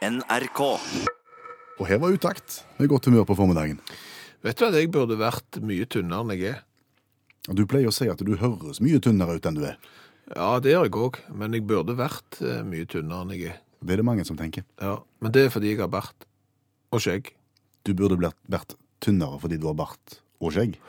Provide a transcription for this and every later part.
NRK. Og her var utakt med godt humør på formiddagen. Vet du at jeg burde vært mye tynnere enn jeg er? Du pleier å si at du høres mye tynnere ut enn du er. Ja, det gjør jeg òg, men jeg burde vært eh, mye tynnere enn jeg er. Det er det mange som tenker. Ja, Men det er fordi jeg har bart. Og skjegg. Du burde blitt, vært tynnere fordi du har bart og skjegg.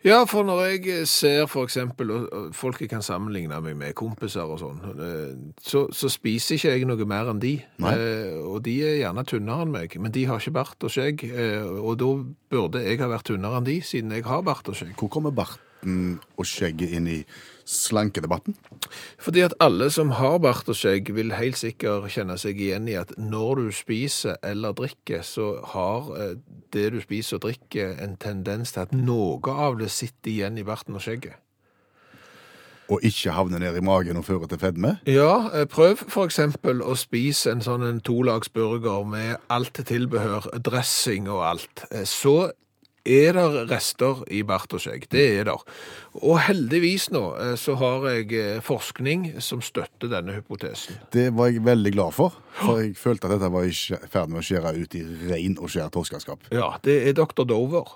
Ja, for når jeg ser for eksempel og- folk jeg kan sammenligne meg med, kompiser og sånn, eh, så, så spiser ikke jeg noe mer enn de. Eh, og de er gjerne tynnere enn meg, men de har ikke bart og skjegg. Eh, og da burde jeg ha vært tynnere enn de, siden jeg har bart og skjegg. Hvor kommer barten og skjegget inn i slankedebatten? Fordi at alle som har bart og skjegg vil helt sikkert kjenne seg igjen i at når du spiser eller drikker, så har eh, det du spiser og drikker en tendens til at noe av det sitter igjen i barten og skjegget. Og ikke havne ned i magen og føre til fedme? Ja, eh, prøv eksempel å spise en sånn en tolagsburger med alt tilbehør, dressing og alt. Eh, Så er det rester i bart og skjegg. Det er der. Og heldigvis nå eh, så har jeg eh, forskning som støtter denne hypotesen. Det var jeg veldig glad for, for jeg følte at dette var i ferd med å skjære ut i rein og skjær torskeskap. Ja, det er dr. Dover.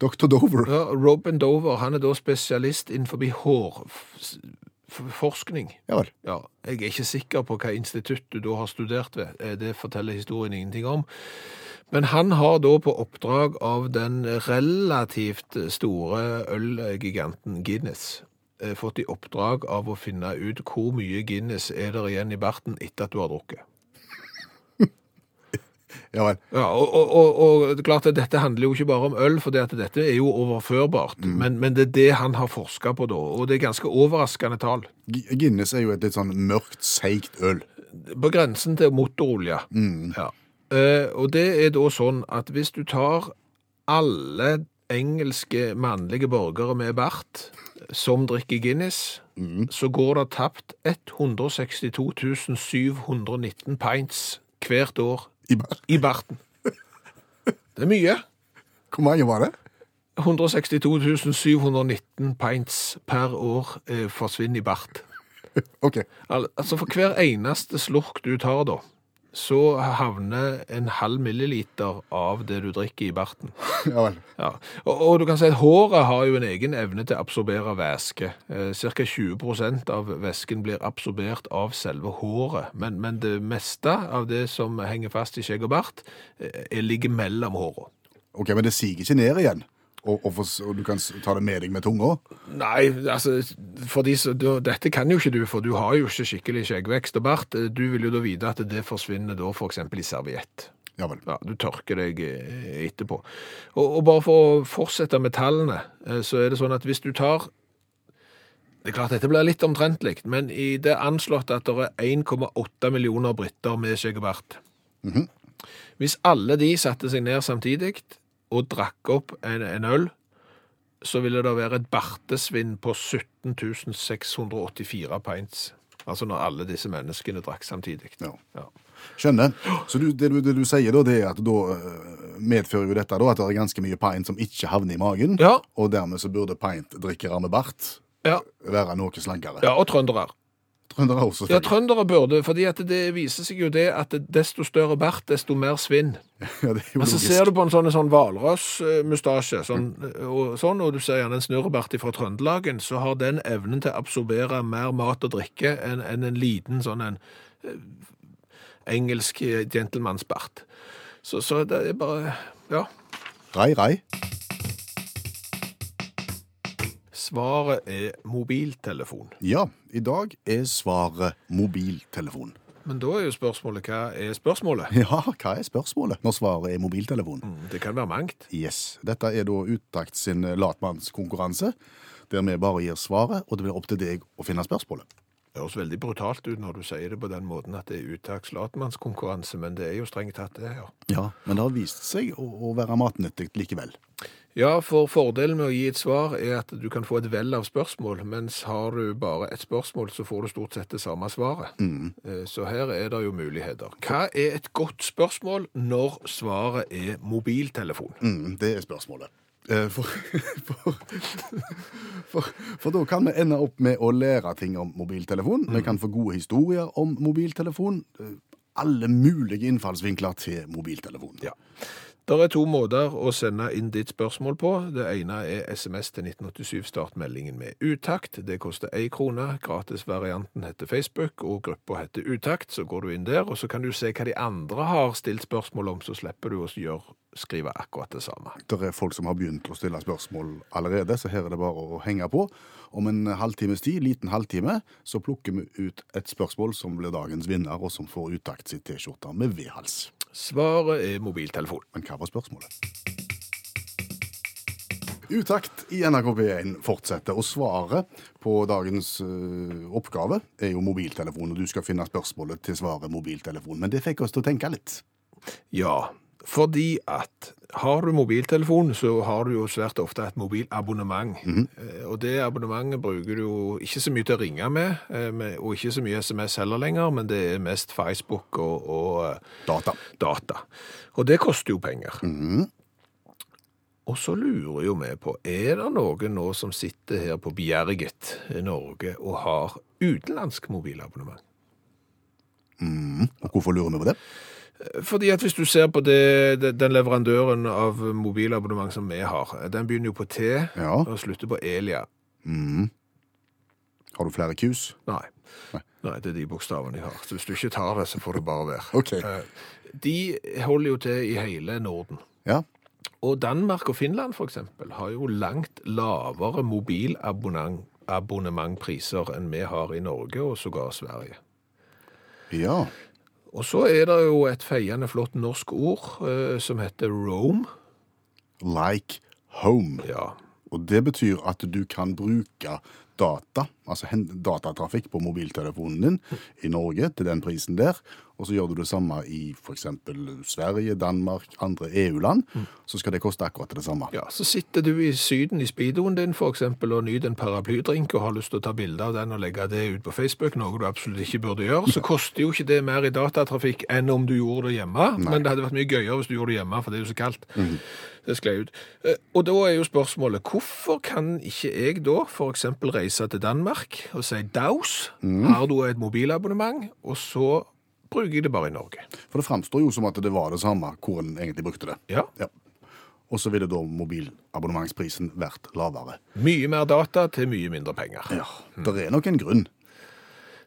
Dr. Dover. Ja, Robin Dover han er da spesialist innenfor hårforskning. Ja vel. Ja, jeg er ikke sikker på hva institutt du da har studert ved. Eh, Det forteller historien ingenting om. Men han har da på oppdrag av den relativt store ølgiganten Guinness eh, fått i oppdrag av å finne ut hvor mye Guinness er der igjen i barten etter at du har drukket. Ja vel. Ja, og, og, og, og klart at dette handler jo ikke bare om øl, for dette er jo overførbart. Men, men det er det han har forska på da, og det er ganske overraskende tall. Guinness er jo et litt sånn mørkt, seigt øl. På grensen til motorolje. Ja. Eh, og det er da sånn at hvis du tar alle engelske mannlige borgere med bart som drikker Guinness, så går det tapt 162 719 pints hvert år I bar. i barten. Det er mye. Hvor mange var det? 162 719 pints per år eh, forsvinner i bart. Ok. Al altså for hver eneste slurk du tar da, så havner en halv milliliter av det du drikker i barten. Ja vel. Ja. Og, og du kan si at håret har jo en egen evne til å absorbere væske. Eh, Cirka 20% av væsken blir absorbert av selve håret, men, men det meste av det som henger fast i skjegg og bart, eh, ligger mellom håret. Ok, Men det siger ikke ned igjen? Og, og, for, og du kan ta det med deg med tunga? Nei, altså, for de, du, dette kan jo ikke du, for du har jo ikke skikkelig skjeggvekst og bart. Du vil jo da vite at det forsvinner da for eksempel i serviett. Ja. Ja, du tørker deg eh, etterpå. Og, og bare for å fortsette med tallene, eh, så er det sånn at hvis du tar Det er klart dette blir litt omtrentlig, men i det er anslått at det er 1,8 millioner briter med skjegg og bart. Hvis alle de satte seg ned samtidig og drakk opp en, en øl, så ville det være et bartesvinn på 17 684 pints. Altså når alle disse menneskene drakk samtidig. Ja. Ja. Skjønner. Så du, det, du, det du sier da, det er at da eh, medfører jo dette da at det er ganske mye pint som ikke havner i magen, Ja. og dermed så burde pintdrikkere med bart Ja, være noe slankere. ja og trøndere. Trøndere også, Ja, trøndere burde, fordi at det viser seg jo det at desto større bart, desto mer svinn. Ja, det er jo Men så logisk. ser du på en sånn, sånn hvalrossmustasje, sånn, og, sånn, og du ser gjerne en snurrebart fra Trøndelagen, så har den evnen til å absorbere mer mat og drikke enn en, en liten sånn en eh, engelsk eh, gentlemannsbart. Så, så det er bare, ja. Rei, rai. Svaret er mobiltelefon. Ja, i dag er svaret mobiltelefon. Men da er jo spørsmålet, hva er spørsmålet? Ja, hva er spørsmålet når svaret er mobiltelefon? Det kan være mangt. Yes. Dette er da Utakt sin latmannskonkurranse, der vi bare gir svaret, og det blir opp til deg å finne spørsmålet. Det høres veldig brutalt ut når du sier det på den måten at det er uttaks-latmannskonkurranse, men det er jo strengt tatt det, ja. Ja, Men det har vist seg å, å være matnyttig likevel. Ja, for fordelen med å gi et svar er at du kan få et vell av spørsmål, mens har du bare et spørsmål, så får du stort sett det samme svaret. Mm. Så her er det jo muligheter. Hva er et godt spørsmål når svaret er mobiltelefon? Mm, det er spørsmålet. Eh, For, for, for, for da kan vi ende opp med å lære ting om mobiltelefon. Vi kan få gode historier om mobiltelefon. Eh, alle mulige innfallsvinkler til mobiltelefonen. Ja. Det er to måter å sende inn ditt spørsmål på. Det ene er SMS til 1987, start meldingen med utakt. Det koster én krone. Gratisvarianten heter Facebook, og gruppa heter Utakt. Så går du inn der, og så kan du se hva de andre har stilt spørsmål om, så slipper du å gjøre, skrive akkurat det samme. Det er folk som har begynt å stille spørsmål allerede, så her er det bare å henge på. Om en halvtimes tid, liten halvtime, så plukker vi ut et spørsmål som blir dagens vinner, og som får utakt sitt T-skjorte med V-hals. Svaret er mobiltelefon. Men hva var spørsmålet? Utakt i NRK P1 fortsetter, og svaret på dagens eh, oppgave er jo mobiltelefon. Og du skal finne spørsmålet til svaret mobiltelefon. Men det fikk oss til å tenke litt. Ja, fordi at har du mobiltelefon, så har du jo svært ofte et mobilabonnement. Eh, Og det abonnementet bruker du jo ikke så mye til å ringe med, eh, og ikke så mye SMS heller lenger, men det er mest Facebook og, og eh, Data. data. Og det koster jo penger. Og så lurer jo vi på, er det noen nå som sitter her på Bjerget i Norge og har utenlandsk mobilabonnement? Og hvorfor lurer vi på det? Fordi at hvis du ser på det, den leverandøren av mobilabonnement som vi har, den begynner jo på T Ja. og slutter på Elia. Har du flere kus? Nei. Nei, det er de bokstavene jeg har. Så hvis du ikke tar det, så får det bare være. Ok. Eh, De holder jo til i hele Norden. Ja. Og Danmark og Finland for eksempel har jo langt lavere mobilabonnementpriser enn vi har i Norge og sågar Sverige. Ja. Og så er det jo et feiende flott norsk ord eh, som heter roam. Like home. Ja, Og det betyr at du kan bruke data, altså datatrafikk på mobiltelefonen din i Norge til den prisen der, og så gjør du det samme i f.eks. Sverige, Danmark, andre EU-land, så skal det koste akkurat det samme. Ja, så sitter du i syden i speedoen din eksempel og nyter en paraplydrink og har lyst til å ta bilde av den og legge det ut på Facebook, noe du absolutt ikke burde gjøre, så koster jo ikke det mer i datatrafikk enn om du gjorde det hjemme, men det hadde vært mye gøyere hvis du gjorde det hjemme, for det er jo så kaldt. Det sklei ut. Eh, Og da er jo spørsmålet, hvorfor kan ikke jeg da eksempel reise til Danmark og si daus, har du et mobilabonnement, og så bruker jeg det bare i Norge. For det framstår jo som at det var det samme hvor en egentlig brukte det. Ja. Ja. Og så ville da mobilabonnementsprisen vært lavere. Mye mer data til mye mindre penger. Ja, Det er nok en grunn.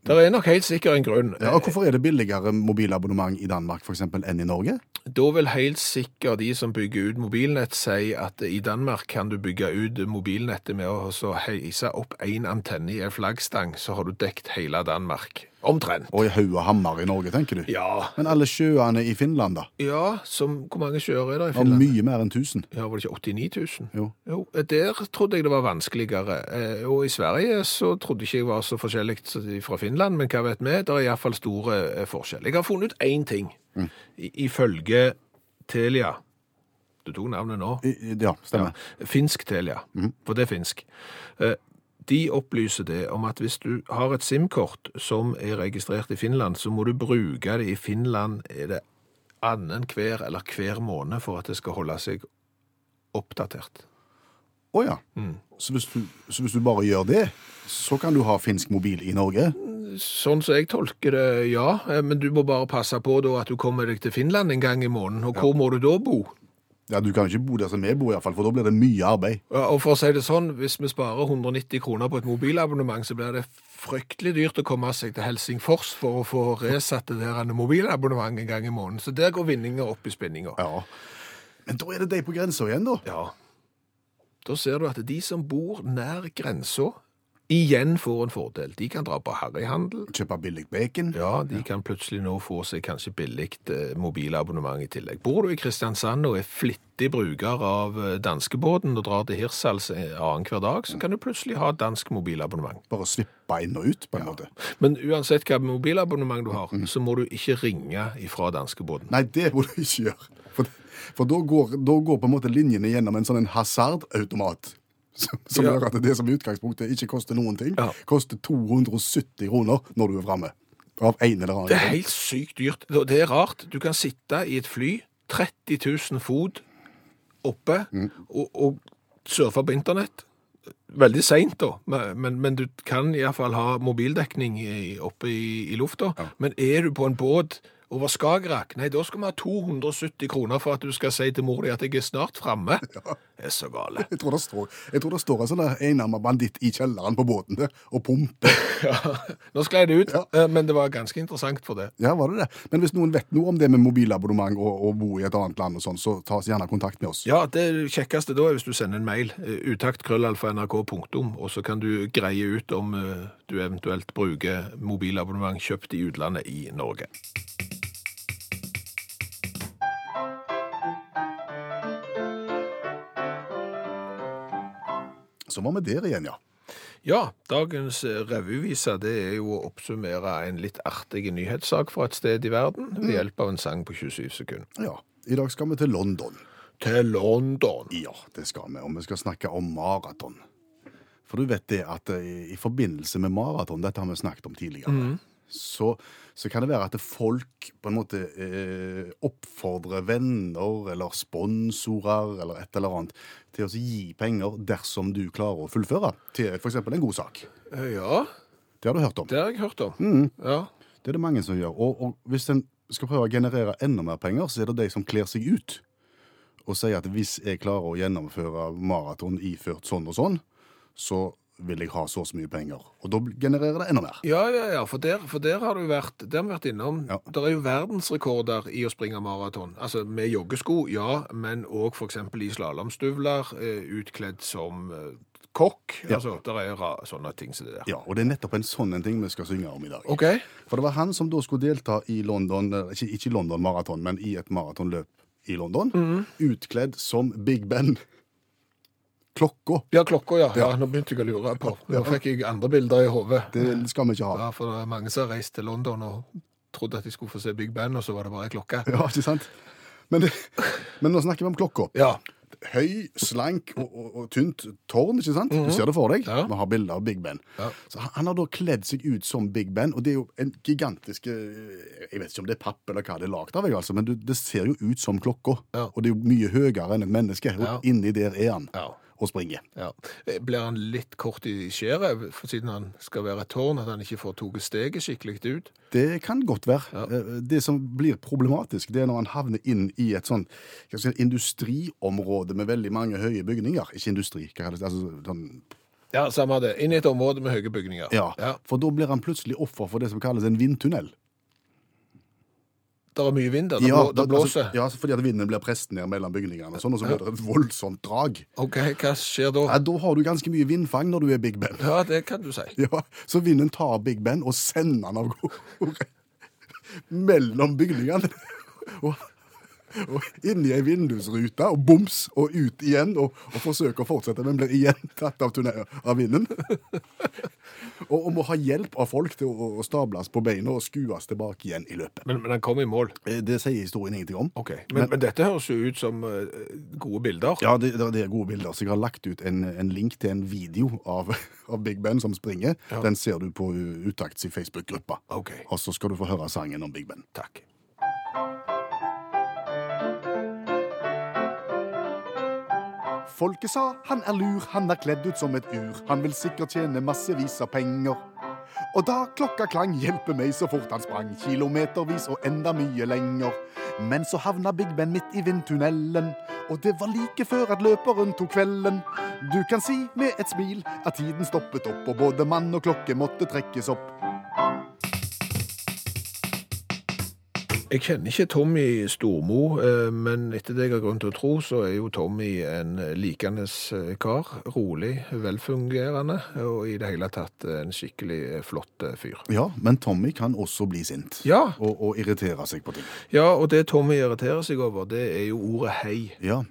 Det er nok helt sikkert en grunn. Ja, og Hvorfor er det billigere mobilabonnement i Danmark for eksempel, enn i Norge? Da vil helt sikkert de som bygger ut mobilnett si at i Danmark kan du bygge ut mobilnettet med å så heise opp en antenne i en flaggstang, så har du dekt hele Danmark. Omtrent. Og i haug og hammer i Norge, tenker du? Ja. Men alle sjøene i Finland, da? Ja, som, hvor mange sjøer er det i Finland? Finland? mye mer enn 1000. Ja, var det ikke 89 000? Jo. Jo, der trodde jeg det var vanskeligere. Eh, Og i Sverige så trodde ikke jeg var så forskjellig fra Finland, men hva vet vi? Det er iallfall store forskjeller. forskjell. Jeg har funnet ut én ting. mm. Ifølge Telia Du tok navnet nå? I- Ja, stemmer. Finsk Telia, for det er finsk. De opplyser det om at hvis du har et SIM-kort som er registrert i Finland, så må du bruke det i Finland er det annenhver eller hver måned for at det skal holde seg oppdatert. Å ja. Så, hvis du, så hvis du bare gjør det, så kan du ha finsk mobil i Norge? Sånn som jeg tolker det, ja. Eh, Men du må bare passe på da at du kommer deg til Finland en gang i måneden. Og hvor må du da bo? Ja, Du kan jo ikke bo der som vi bor, i hvert fall, for da blir det mye arbeid. Ja, Og for å si det sånn, hvis vi sparer 190 kroner på et mobilabonnement, så blir det fryktelig dyrt å komme seg til Helsingfors for å få resatt det der mobilabonnement en gang i måneden. Så der går vinninga opp i spinninga. Ja. Men da er det de på grensa igjen, da. Ja. Da ser du at de som bor nær grensa, igjen får en fordel. De kan dra på harryhandel. Kjøpe billig bacon. Ja, de kan plutselig nå få seg kanskje billig eh, mobilabonnement i tillegg. Bor du i Kristiansand og er flittig bruker av eh, danskebåten og drar til Hirtshals eh, annenhver dag, så kan du plutselig ha dansk mobilabonnement. Bare svippe inn og ut, på en måte. Men uansett hva mobilabonnement du har, så må du ikke ringe ifra danskebåten. Nei, det må du ikke gjøre. For, for da, går, da går på en måte linjene gjennom en sånn hasardautomat. Som, som Ja. gjør at det som i utgangspunktet ikke koster noen ting, Ja. koster 270 kroner når du er framme. Av en eller annen Det er helt sykt dyrt. Det er rart. Du kan sitte i et fly, 30 000 fot oppe, og, og surfe på internett. Veldig seint, da, men, men, du kan iallfall ha mobildekning i, oppe i, i lufta. Men er du på en båt over Skagerrak. Nei, da skal vi ha 270 kroner for at du skal si til mor di at jeg er snart framme. Det er så gale. Jeg tror det står, jeg tror det står en sånn enarma banditt i kjelleren på båten der, og pumper. Ja, nå sklei det ut, Ja. eh, men det var ganske interessant for det. Ja, var det det? Men hvis noen vet noe om det med mobilabonnement og, og bo i et annet land og sånn, så ta oss gjerne kontakt med oss. Ja, det kjekkeste da er hvis du sender en mail, eh, utakt.krøllalfa.nrk.punktum, og så kan du greie ut om eh, du eventuelt bruker mobilabonnement kjøpt i utlandet i Norge. Så var vi der igjen, ja. Ja, dagens eh, revyvise det er jo å oppsummere en litt artig nyhetssak fra et sted i verden ved hjelp av en sang på 27 sekunder. Ja, I dag skal vi til London. Til London. Ja, det skal vi. Og vi skal snakke om maraton. For du vet det at i, i forbindelse med maraton, dette har vi snakket om tidligere, så, så kan det være at folk på en måte eh, oppfordrer venner eller sponsorer eller et eller annet til å gi penger dersom du klarer å fullføre til f.eks. en god sak. Eh, Ja, Det har du hørt om. det har jeg hørt om. Ja. Det er det mange som gjør. Og, og hvis en skal prøve å generere enda mer penger, så er det de som kler seg ut og sier at hvis jeg klarer å gjennomføre maraton iført sånn og sånn, så vil jeg ha så og så mye penger. Og da genererer det enda mer. Ja, ja, ja, for der, for der har du vært, der har vi vært innom. Ja. Det er jo verdensrekorder i å springe maraton. Altså med joggesko, ja, men òg f.eks. i slalåmstøvler, eh, utkledd som eh, kokk. Ja. Altså, der er ra sånne ting som det der. Ja, og det er nettopp en sånn en ting vi skal synge om i dag. Okay. For det var han som da skulle delta i London, eh, ikke, ikke London maraton, men i et maratonløp i London, utkledd som Big Ben. Klokka, Ja, klokka, ja. ja. Nå begynte jeg å lure på. Nå fikk jeg andre bilder i hodet. det skal vi ikke ha. Ja, for det er mange som har reist til London og trodde at de skulle få se Big Ben, og så var det bare ei klokke. Ja, ikke sant? Men, det, men nå snakker vi om klokka. Ja. høy, slank og, og, og tynt tårn, ikke sant? Du ser det for deg. Ja. Vi har bilder av Big Ben. Ja. Så han, han har da kledd seg ut som Big Ben, og det er jo en gigantisk eh, Jeg vet ikke om det er papp eller hva det er lagd av, altså, men du, det ser jo ut som klokka. Ja. Og det er jo mye høyere enn et menneske. Og inni der er han Ja. Og springer. Ja. Blir han litt kort i skjæret, siden han skal være et tårn, at han ikke får tatt steget skikkelig ut? Det kan godt være. Ja. Eh, Det som blir problematisk, det er når han havner inn i et sånn si, industriområde med veldig mange høye bygninger. Ikke industri, hva kalles det? Altså, sånn, Ja, samme det. Inn i et område med høye bygninger. ja. ja. For da blir han plutselig offer for det som kalles en vindtunnel. Det er mye vind der. Det, Ja, blå, det blåser. Altså, ja, fordi at vinden blir presset ned mellom bygningene, og sånn, og så blir det et voldsomt drag. OK, hva skjer da? Ja, da har du ganske mye vindfang når du er Big Ben. Ja, det kan du si. Ja, Så vinden tar Big Ben og sender han av gårde mellom bygningene. Og, og inn i ei vindusrute, og boms, og ut igjen, og, og forsøker å fortsette, men blir igjen tatt av, av vinden. Og, og må ha hjelp av folk til å, å stables på beina og skues tilbake igjen i løpet. Men, men han kom i mål. Eh, Det sier historien ingenting om. OK. Men, men dette høres jo ut som eh, gode bilder. Ja, det, det er gode bilder, så jeg har lagt ut en, en link til en video av, av Big Ben som springer. Ja. Den ser du på Utakts i Facebook-gruppa. OK. Og så skal du få høre sangen om Big Ben. Takk. Folket sa han er lur, han er kledd ut som et ur. Han vil sikkert tjene massevis av penger. Og da klokka klang, hjelpe meg så fort han sprang, kilometervis og enda mye lenger. Men så havna Big Ben midt i vindtunnelen, og det var like før at løperen tok kvelden. Du kan si med et smil at tiden stoppet opp, og både mann og klokke måtte trekkes opp. Jeg kjenner ikke Tommy Stormo, eh, men etter det jeg har grunn til å tro, så er jo Tommy en likende eh, kar. Rolig, velfungerende, og i det hele tatt en skikkelig eh, flott fyr. Ja, men Tommy kan også bli sint. Ja. Og, og irritere seg på ting. Ja, og det Tommy irriterer seg over, det er jo ordet hei. Ja.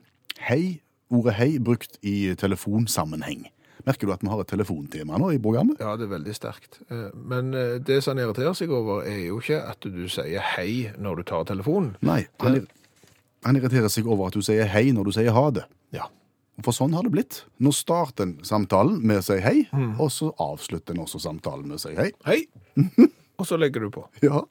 Hei, ordet hei brukt i telefonsammenheng. Merker du at vi har et telefontema nå i programmet? Ja, det er veldig sterkt. Eh, Men eh, det som han irriterer seg over, er jo ikke at du sier hei når du tar telefonen. Nei, han, ir- han irriterer seg over at du sier hei når du sier ha det. Ja. For sånn har det blitt. Nå starter en samtalen med å si hei, og så avslutter en også samtalen med å si hei. Hei! Og så legger du på. Ja,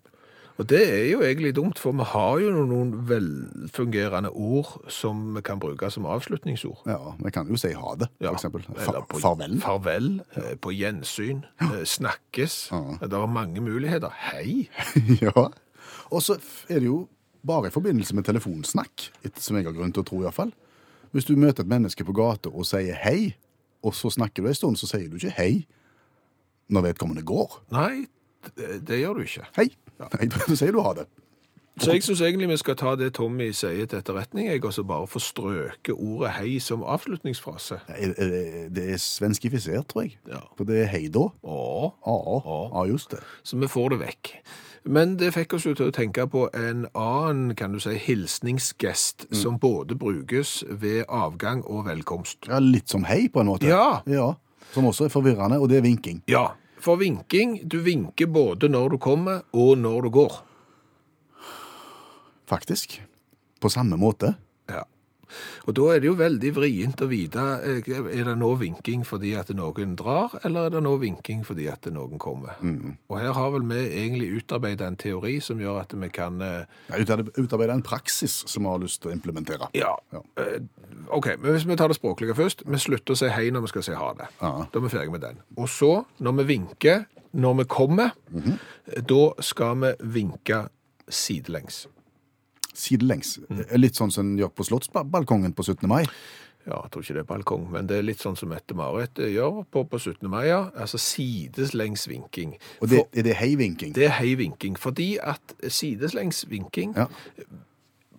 Og det er jo egentlig dumt, for vi har jo noen velfungerende ord som vi kan bruke som avslutningsord. ja vi kan jo si ha det, for Ja, eksempel. Fa på- farvel. Farvel, ja. på gjensyn, eh, snakkes. Ja. Det er mange muligheter. Hei! ja. Og så er det jo bare i forbindelse med telefonsnakk, som jeg har grunn til å tro iallfall. Hvis du møter et menneske på gata og sier hei, og så snakker du en stund, så sier du ikke hei når vedkommende går. Nei, det, det gjør du ikke. Hei. Nei, du sier du har det. Så jeg syns egentlig vi skal ta det Tommy sier til etterretning, jeg, og så bare få strøke ordet hei som avslutningsfrase. Det er svenskifisert, tror jeg. Ja. For det er hei da. Ja, ja, just det. så vi får det vekk. Men det fikk oss jo til å tenke på en annen, kan du si, hilsningsgest som både brukes ved avgang og velkomst. Ja, litt som hei, på en måte. Ja. ja. Som også er forvirrende, og det er vinking. Ja, for vinking, du vinker både når du kommer og når du går. Faktisk. På samme måte. Ja. Og da er det jo veldig vrient å vite, eh, er det nå vinking fordi at noen drar, eller er det nå vinking fordi at noen kommer? Og her har vel vi egentlig utarbeidet en teori som gjør at vi kan ja, Utarbeida en praksis som vi har lyst til å implementere. Ja. Ja. eh, OK, men hvis vi tar det språklige først. Vi slutter å si hei når vi skal si ha det. Ja. Da er vi ferdig med den. Og så, når vi vinker når vi kommer, da skal vi vinke sidelengs. Sidelengs. Litt sånn som en gjør på Slottsbalkongen på 17. mai. Ja, jeg tror ikke det er balkong, men det er litt sånn som Mette-Marit eh, gjør på, på 17. mai, ja. Altså sidelengs vinking. Og det, For, er det heivinking? det er heivinking. fordi at sidelengs vinking Ja.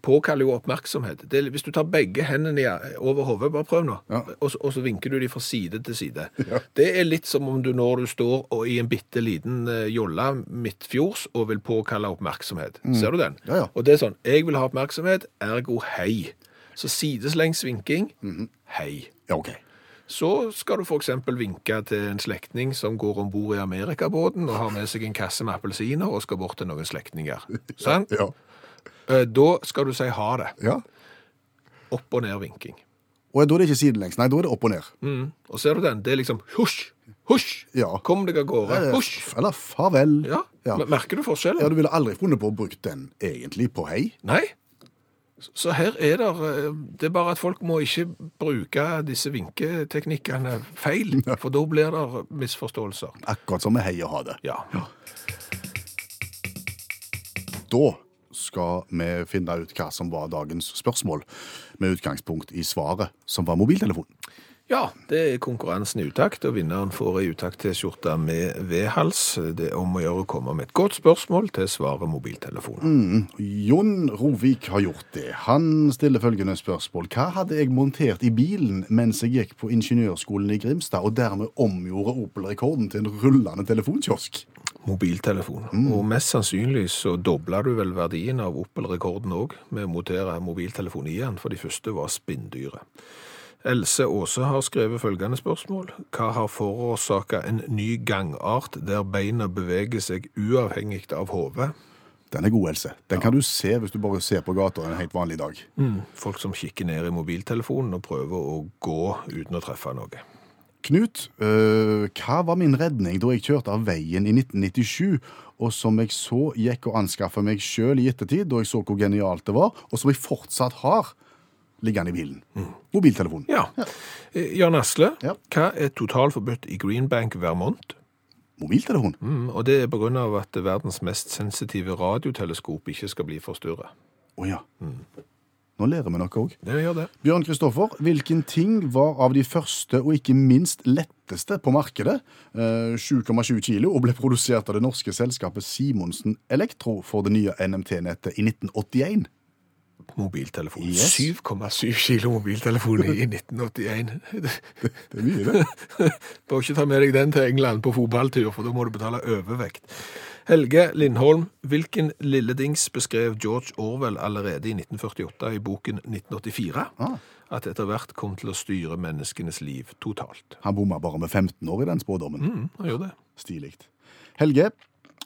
Påkaller jo oppmerksomhet. Det, hvis du tar begge hendene over hodet, bare prøv nå, Ja. og, så- og så vinker du de fra side til side. Det er litt som om du når du står og i en bitte liten eh, jolle midtfjords og vil påkalle oppmerksomhet. Ser du den? Mm. Ja, ja. Og det er sånn, jeg vil ha oppmerksomhet, ergo hei. Så sideslengs vinking, Mhm. hei. Ja, ok. Så skal du f.eks. vinke til en slektning som går om bord i Amerikabåten og har med seg en kasse med appelsiner og skal bort til noen slektninger. Sant? Ja. Eh, Da skal du si ha det. ja. Opp- og ned-vinking. Og da er det ikke sidelengs, nei, da er det opp og ned. Mm. Og ser du den? Det er liksom husj, husj, Ja. kom deg av gårde, husj. Eller farvel. Ja. Ja. Merker du forskjellen? Ja, du ville aldri funnet på å bruke den egentlig på hei. Nei. Så her er det eh, Det er bare at folk må ikke bruke disse vinketeknikkene feil, for da blir det misforståelser. Akkurat som med hei og ha det. Ja. Da skal vi finne ut hva som var dagens spørsmål, med utgangspunkt i svaret, som var mobiltelefon. Ja, det er konkurransen i utakt, og vinneren får ei utakt-T-skjorte med V-hals. Det er om å gjøre å komme med et godt spørsmål til svaret mobiltelefon. Jon Rovik har gjort det. Han stiller følgende spørsmål. Hva hadde jeg montert i bilen mens jeg gikk på ingeniørskolen i Grimstad, og dermed omgjorde Opel-rekorden til en rullende telefonkiosk? Mobiltelefon. Og mest sannsynlig så dobla du vel verdien av Opel-rekorden òg, med å montere mobiltelefon i den, for de første var spinndyre. Else Aase har skrevet følgende spørsmål. Hva har forårsaka en ny gangart der beina beveger seg uavhengig av hodet? Den er god, Else. Den kan du se hvis du bare ser på gata en helt vanlig dag. Folk som kikker ned i mobiltelefonen og prøver å gå uten å treffe noe. Knut, øh, hva var min redning da jeg kjørte av veien i 1997, og som jeg så gikk og anskaffa meg sjøl i ettertid, da jeg så hvor genialt det var, og som jeg fortsatt har liggende i bilen? Mobiltelefonen. Ja. ja. Jan Asle, Ja. hva er totalforbudt i Greenbank, Vermont? Mobiltelefon? Mm, og det er på grunn av at verdens mest sensitive radioteleskop ikke skal bli forstyrra. Oh, ja. Nå lærer vi noe òg. Det det. Bjørn Kristoffer, hvilken ting var av de første og ikke minst letteste på markedet, eh, 7,7 kilo, og ble produsert av det norske selskapet Simonsen Elektro for det nye NMT-nettet i 1981? Mobiltelefon. Yes. 7,7 kilo mobiltelefon i 1981. Det er mye, det. Bør ikke ta med deg den til England på fotballtur, for da må du betale overvekt. Helge Lindholm, hvilken lille dings beskrev George Orwell allerede i 1948 i boken 1984? Ah. At etter hvert kom til å styre menneskenes liv totalt. Han bomma bare med 15 år i den spådommen. Mm, han gjør det. Stilig. Helge,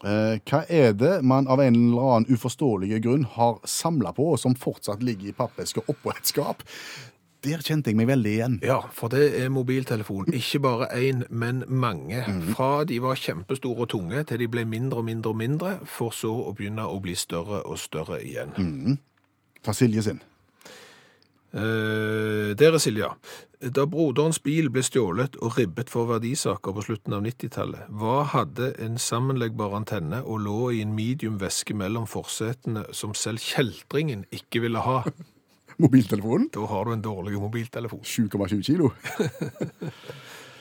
eh, hva er det man av en eller annen uforståelig grunn har samla på, og som fortsatt ligger i pappesker oppå et skap? Der kjente jeg meg veldig igjen. Ja, for det er mobiltelefon. Ikke bare én, men mange. Fra de var kjempestore og tunge, til de ble mindre og mindre og mindre, for så å begynne å bli større og større igjen. Ta Silje sin. Eh, der er Silja. Da broderens bil ble stjålet og ribbet for verdisaker på slutten av 90-tallet, hva hadde en sammenleggbar antenne og lå i en medium væske mellom forsetene som selv kjeltringen ikke ville ha? Mobiltelefonen. Da har du en dårlig mobiltelefon. 7,7 kilo.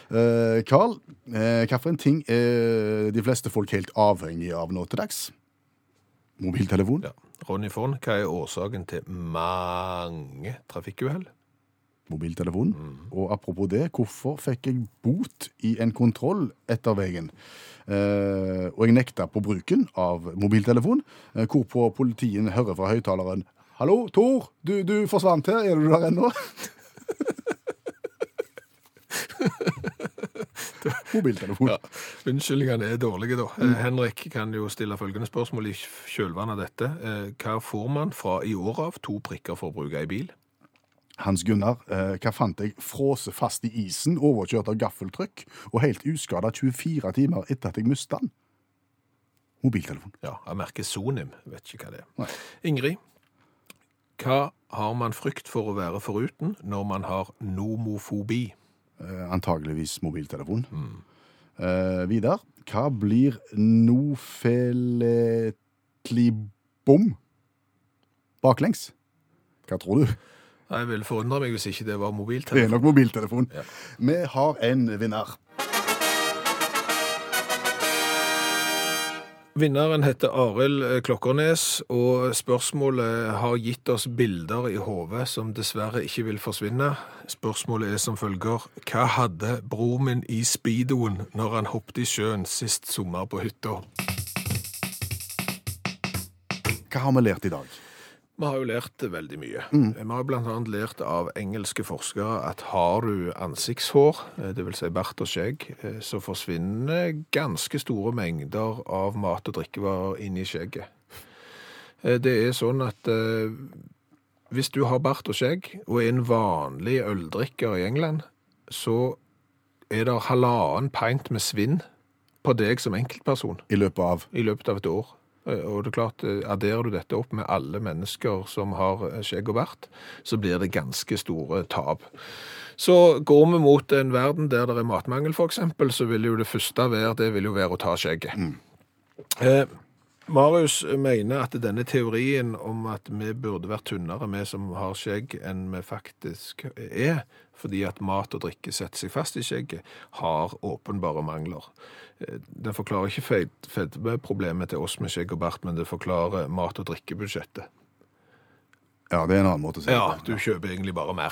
Eh, Carl, eh, hvilken ting er de fleste folk helt avhengige av nå til dags? Mobiltelefon. Ja. Ronny Fonn, hva er årsaken til mange trafikkuhell? Mobiltelefon. Og apropos det, hvorfor fikk jeg bot i en kontroll etter veien? Eh, og jeg nekta på bruken av mobiltelefon, eh, hvorpå politien hører fra høyttaleren Hallo, Tor, du, du forsvant her, er du der ennå? Mobiltelefon. Ja. Unnskyldningene er dårlige, da. Mm. Henrik kan jo stille følgende spørsmål i kjølvannet av dette. Eh, Hva får man fra i år av to prikker for å bruke ei bil? Hans Gunnar, eh, hva fant jeg frose fast i isen, overkjørt av gaffeltrykk, og helt uskada 24 timer etter at jeg mista den? Mobiltelefon. Ja, av merket Sonim. Vet ikke hva det er. Nei. Ingrid, hva har man frykt for å være foruten når man har nomofobi? Eh, antageligvis mobiltelefon. Eh, Vidar, hva blir nofeletlibom baklengs? Hva tror du? Jeg vil forundre meg hvis ikke det var mobiltelefon. Det er nok mobiltelefon. Ja. Vi har en vinner. Vinneren heter Arild eh, Klokkernes, og spørsmålet har gitt oss bilder i hodet som dessverre ikke vil forsvinne. Spørsmålet er som følger. Hva hadde bror min i speedoen når han hoppet i sjøen sist sommer på hytta? Hva har vi lært i dag? Vi har jo lært veldig mye. Vi har bl.a. lært av engelske forskere at har du ansiktshår, dvs. det vil si bart og skjegg, eh, så forsvinner ganske store mengder av mat- og drikkevarer inn i skjegget. Eh, Det er sånn at eh, hvis du har bart og skjegg og er en vanlig øldrikker i England, så er det halvannen pint med svinn på deg som enkeltperson I løpet av i løpet av et år. Eh, Og det er klart, eh, adderer du dette opp med alle mennesker som har eh, skjegg og bart, så blir det ganske store tap. Så går vi mot en verden der det er matmangel, eksempel, så vil jo det første være, det vil jo være å ta skjegget. Eh, Marius mener at denne teorien om at vi burde vært tynnere, vi som har skjegg, enn vi faktisk er, fordi at mat og drikke setter seg fast i skjegget, har åpenbare mangler. Eh, Den forklarer ikke fed- fedmeproblemet til oss med skjegg og bart, men det forklarer mat- og drikkebudsjettet. Ja, det er en annen måte å si det Ja, du kjøper egentlig bare mer.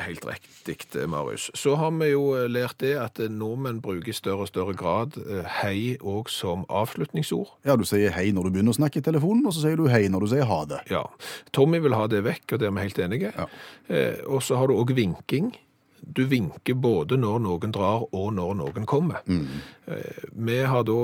Helt riktig, Marius. Så har vi jo eh, lært det at eh, nordmenn bruker i større og større grad eh, hei òg som avslutningsord. Ja, du sier hei når du begynner å snakke i telefonen, og så sier du hei når du sier ha det. Ja. Tommy vil ha det vekk, og det er vi helt enige. Ja. Eh, og så har du òg vinking. Du vinker både når noen drar og når noen kommer. Mm. vi har da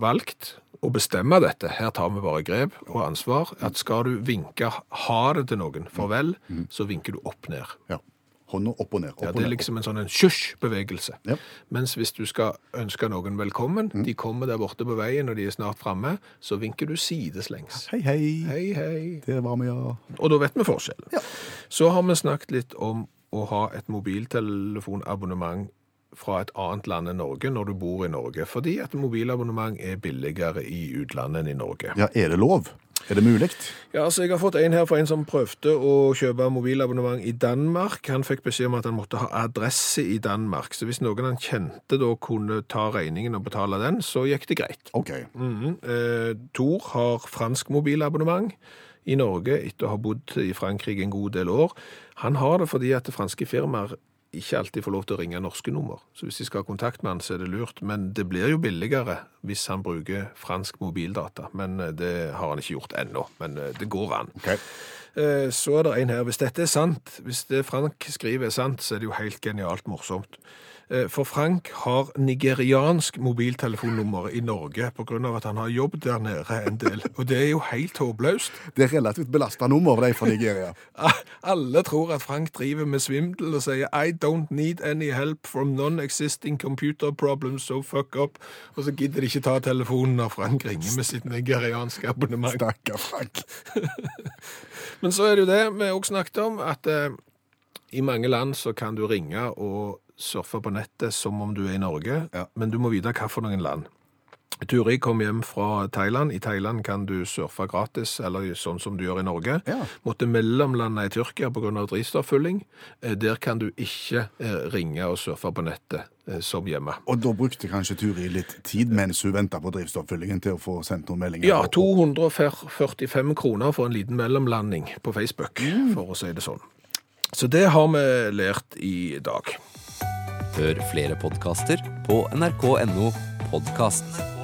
valgt å bestemme dette. Her tar vi bare grep og ansvar. At skal du vinke ha det til noen, farvel, så vinker du opp ned. Ja. Hånda opp og ned. Opp Ja, det er liksom en sånn en sjush-bevegelse. Ja. Mens hvis du skal ønske noen velkommen, de kommer der borte på veien, og de er snart framme, så vinker du sideslengs. Hei, hei. Hei, hei. Det var vi, ja. Og da vet vi forskjellen. Ja. Så har vi snakket litt om å ha et mobiltelefonabonnement fra et annet land enn Norge når du bor i Norge, fordi at mobilabonnement er billigere i utlandet enn i Norge. Ja, er det lov? Er det mulig? Ja, altså Jeg har fått en her fra en som prøvde å kjøpe mobilabonnement i Danmark. Han fikk beskjed om at han måtte ha adresse i Danmark. Så hvis noen han kjente da kunne ta regningen og betale den, så gikk det greit. OK. Mhm. Eh, Tor har fransk mobilabonnement i Norge etter å ha bodd i Frankrike en god del år. Han har det fordi at franske firmaer ikke alltid får lov til å ringe norske nummer. Så hvis de skal ha kontakt med han, så er det lurt. Men det blir jo billigere hvis han bruker fransk mobildata. Men eh, det har han ikke gjort ennå. Men eh, det går an. ok. Eh, Så er det en her. Hvis dette er sant, hvis det Frank skriver er sant, så er det jo helt genialt morsomt. Eh, For Frank har nigeriansk mobiltelefonnummer i Norge av at han har jobb der nede en del. Og det er jo helt håpløst. Det er relativt belasta nummer, de fra Nigeria. Alle tror at Frank driver med svindel og sier I don't need any help from non-existing computer problems, so fuck up. Og så gidder de ikke ta telefonen når Frank ringer med sitt nigerianske abonnement. Stakkar Frank. Men så er det jo det vi også snakket om, at eh, I mange land så kan du ringe og surfe på nettet som om du er i Norge, Ja. men du må vite hva for noen land. Turi kom hjem fra Thailand. I Thailand kan du surfe gratis, eller sånn som du gjør i Norge. Ja. Måtte mellomlande i Tyrkia pga. drivstoffylling. Eh, Der kan du ikke eh, ringe og surfe på nettet eh, som hjemme. Og da brukte kanskje Turi litt tid mens hun venta på drivstofffyllingen til å få sendt noen meldinger? Ja, 245 kroner for en liten mellomlanding på Facebook, for å si det sånn. Så det har vi lært i dag. Hør flere podkaster på nrk.no podkast.